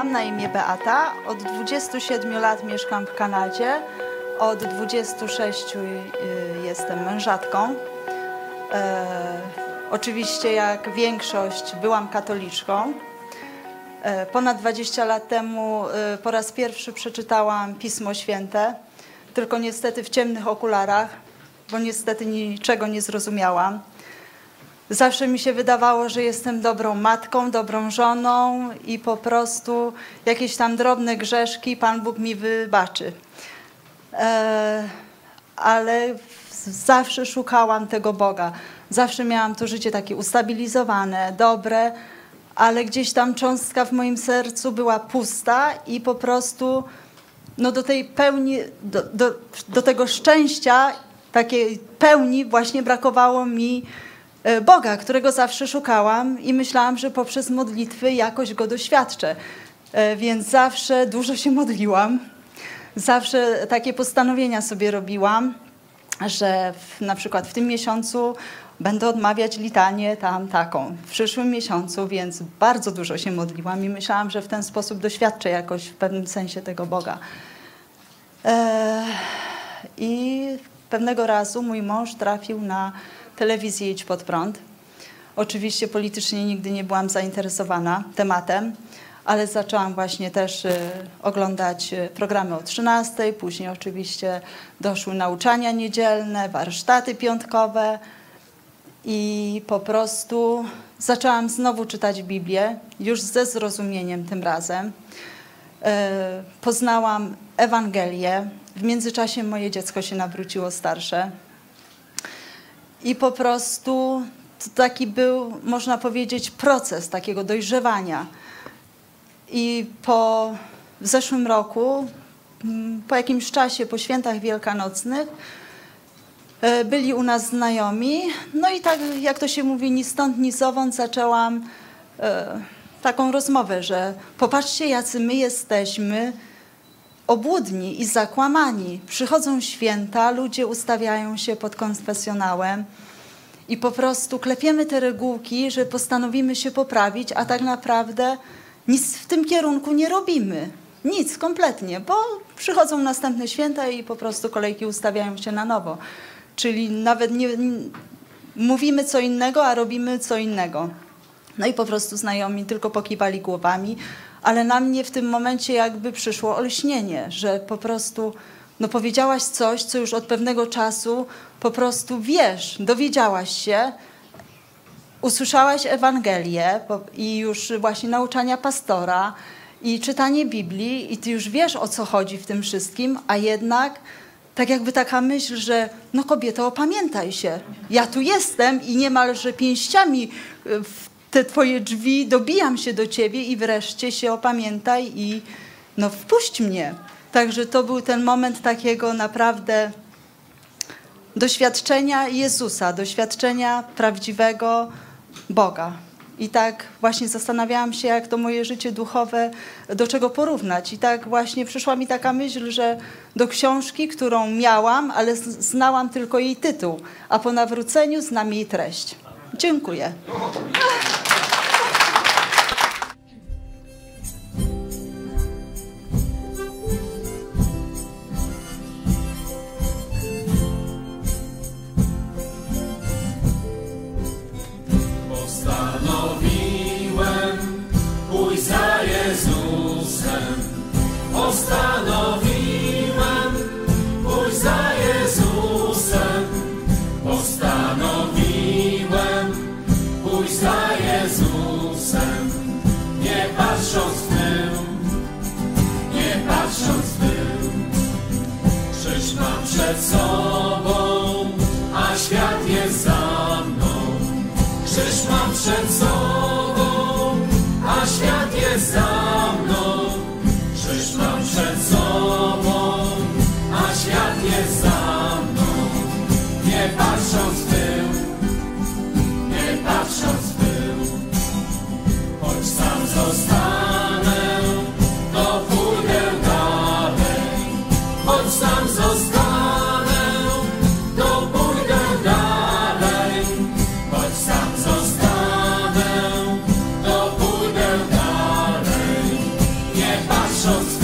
Mam na imię Beata. Od 27 lat mieszkam w Kanadzie. Od 26 y, jestem mężatką. E, oczywiście, jak większość, byłam katoliczką. E, ponad 20 lat temu e, po raz pierwszy przeczytałam Pismo Święte, tylko niestety w ciemnych okularach, bo niestety niczego nie zrozumiałam. Zawsze mi się wydawało, że jestem dobrą matką, dobrą żoną i po prostu jakieś tam drobne grzeszki Pan Bóg mi wybaczy. E, ale zawsze szukałam tego Boga. Zawsze miałam to życie takie ustabilizowane, dobre, ale gdzieś tam cząstka w moim sercu była pusta i po prostu no do tej pełni, do, do, do tego szczęścia, takiej pełni właśnie brakowało mi Boga, którego zawsze szukałam i myślałam, że poprzez modlitwy jakoś go doświadczę. E, więc zawsze dużo się modliłam. Zawsze takie postanowienia sobie robiłam, że w, na przykład w tym miesiącu będę odmawiać litanię tam taką, w przyszłym miesiącu, więc bardzo dużo się modliłam i myślałam, że w ten sposób doświadczę jakoś w pewnym sensie tego Boga. E, I pewnego razu mój mąż trafił na telewizji Idź Pod Prąd. Oczywiście politycznie nigdy nie byłam zainteresowana tematem, ale zaczęłam właśnie też y, oglądać y, programy o 13, później oczywiście doszły nauczania niedzielne, warsztaty piątkowe i po prostu zaczęłam znowu czytać Biblię, już ze zrozumieniem tym razem. Y, poznałam Ewangelię. W międzyczasie moje dziecko się nawróciło starsze, i po prostu taki był, można powiedzieć, proces takiego dojrzewania. I po w zeszłym roku, mm, po jakimś czasie, po świętach wielkanocnych, e, byli u nas znajomi. No i tak, jak to się mówi, ni stąd, ni zowąd zaczęłam e, taką rozmowę, że popatrzcie, jacy my jesteśmy obłudni i zakłamani. Przychodzą święta, ludzie ustawiają się pod konfesjonałem i po prostu klepiemy te regułki, że postanowimy się poprawić, a tak naprawdę nic w tym kierunku nie robimy. Nic kompletnie, bo przychodzą następne święta i po prostu kolejki ustawiają się na nowo. Czyli nawet nie, mówimy co innego, a robimy co innego. No i po prostu znajomi tylko pokiwali głowami, ale na mnie w tym momencie jakby przyszło olśnienie, że po prostu no powiedziałaś coś, co już od pewnego czasu po prostu wiesz, dowiedziałaś się, usłyszałaś Ewangelię i już właśnie nauczania pastora i czytanie Biblii i ty już wiesz o co chodzi w tym wszystkim, a jednak tak jakby taka myśl, że no kobieto, opamiętaj się. Ja tu jestem i niemalże pięściami te twoje drzwi, dobijam się do ciebie i wreszcie się opamiętaj i no wpuść mnie. Także to był ten moment takiego naprawdę doświadczenia Jezusa, doświadczenia prawdziwego Boga. I tak właśnie zastanawiałam się, jak to moje życie duchowe, do czego porównać. I tak właśnie przyszła mi taka myśl, że do książki, którą miałam, ale znałam tylko jej tytuł, a po nawróceniu znam jej treść. Dziękuję. Przed sobą, a świat jest za mną. Krzyż mam przed sobą, a świat jest za mną. Krzyż mam przed sobą, a świat jest za mną. Nie patrząc w tył, nie patrząc w tył, choć sam zostanę, to pójdę dalej, choć sam Johnson.